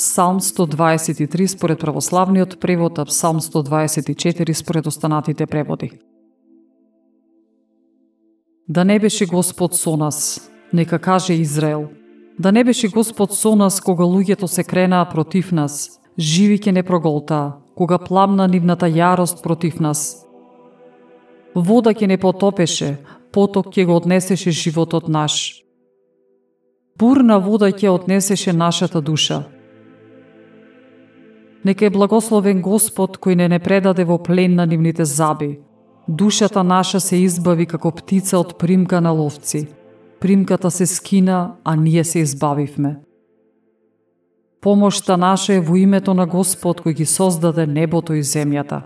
Псалм 123 според православниот превод, а Псалм 124 според останатите преводи. Да не беше Господ со нас, нека каже Израел. Да не беше Господ со нас кога луѓето се кренаа против нас, живи ке не проголтаа, кога пламна нивната јарост против нас. Вода ке не потопеше, поток ке го однесеше животот наш. Бурна вода ќе однесеше нашата душа. Нека е благословен Господ кој не не предаде во плен на нивните заби. Душата наша се избави како птица од примка на ловци. Примката се скина, а ние се избавивме. Помошта наша е во името на Господ кој ги создаде небото и земјата.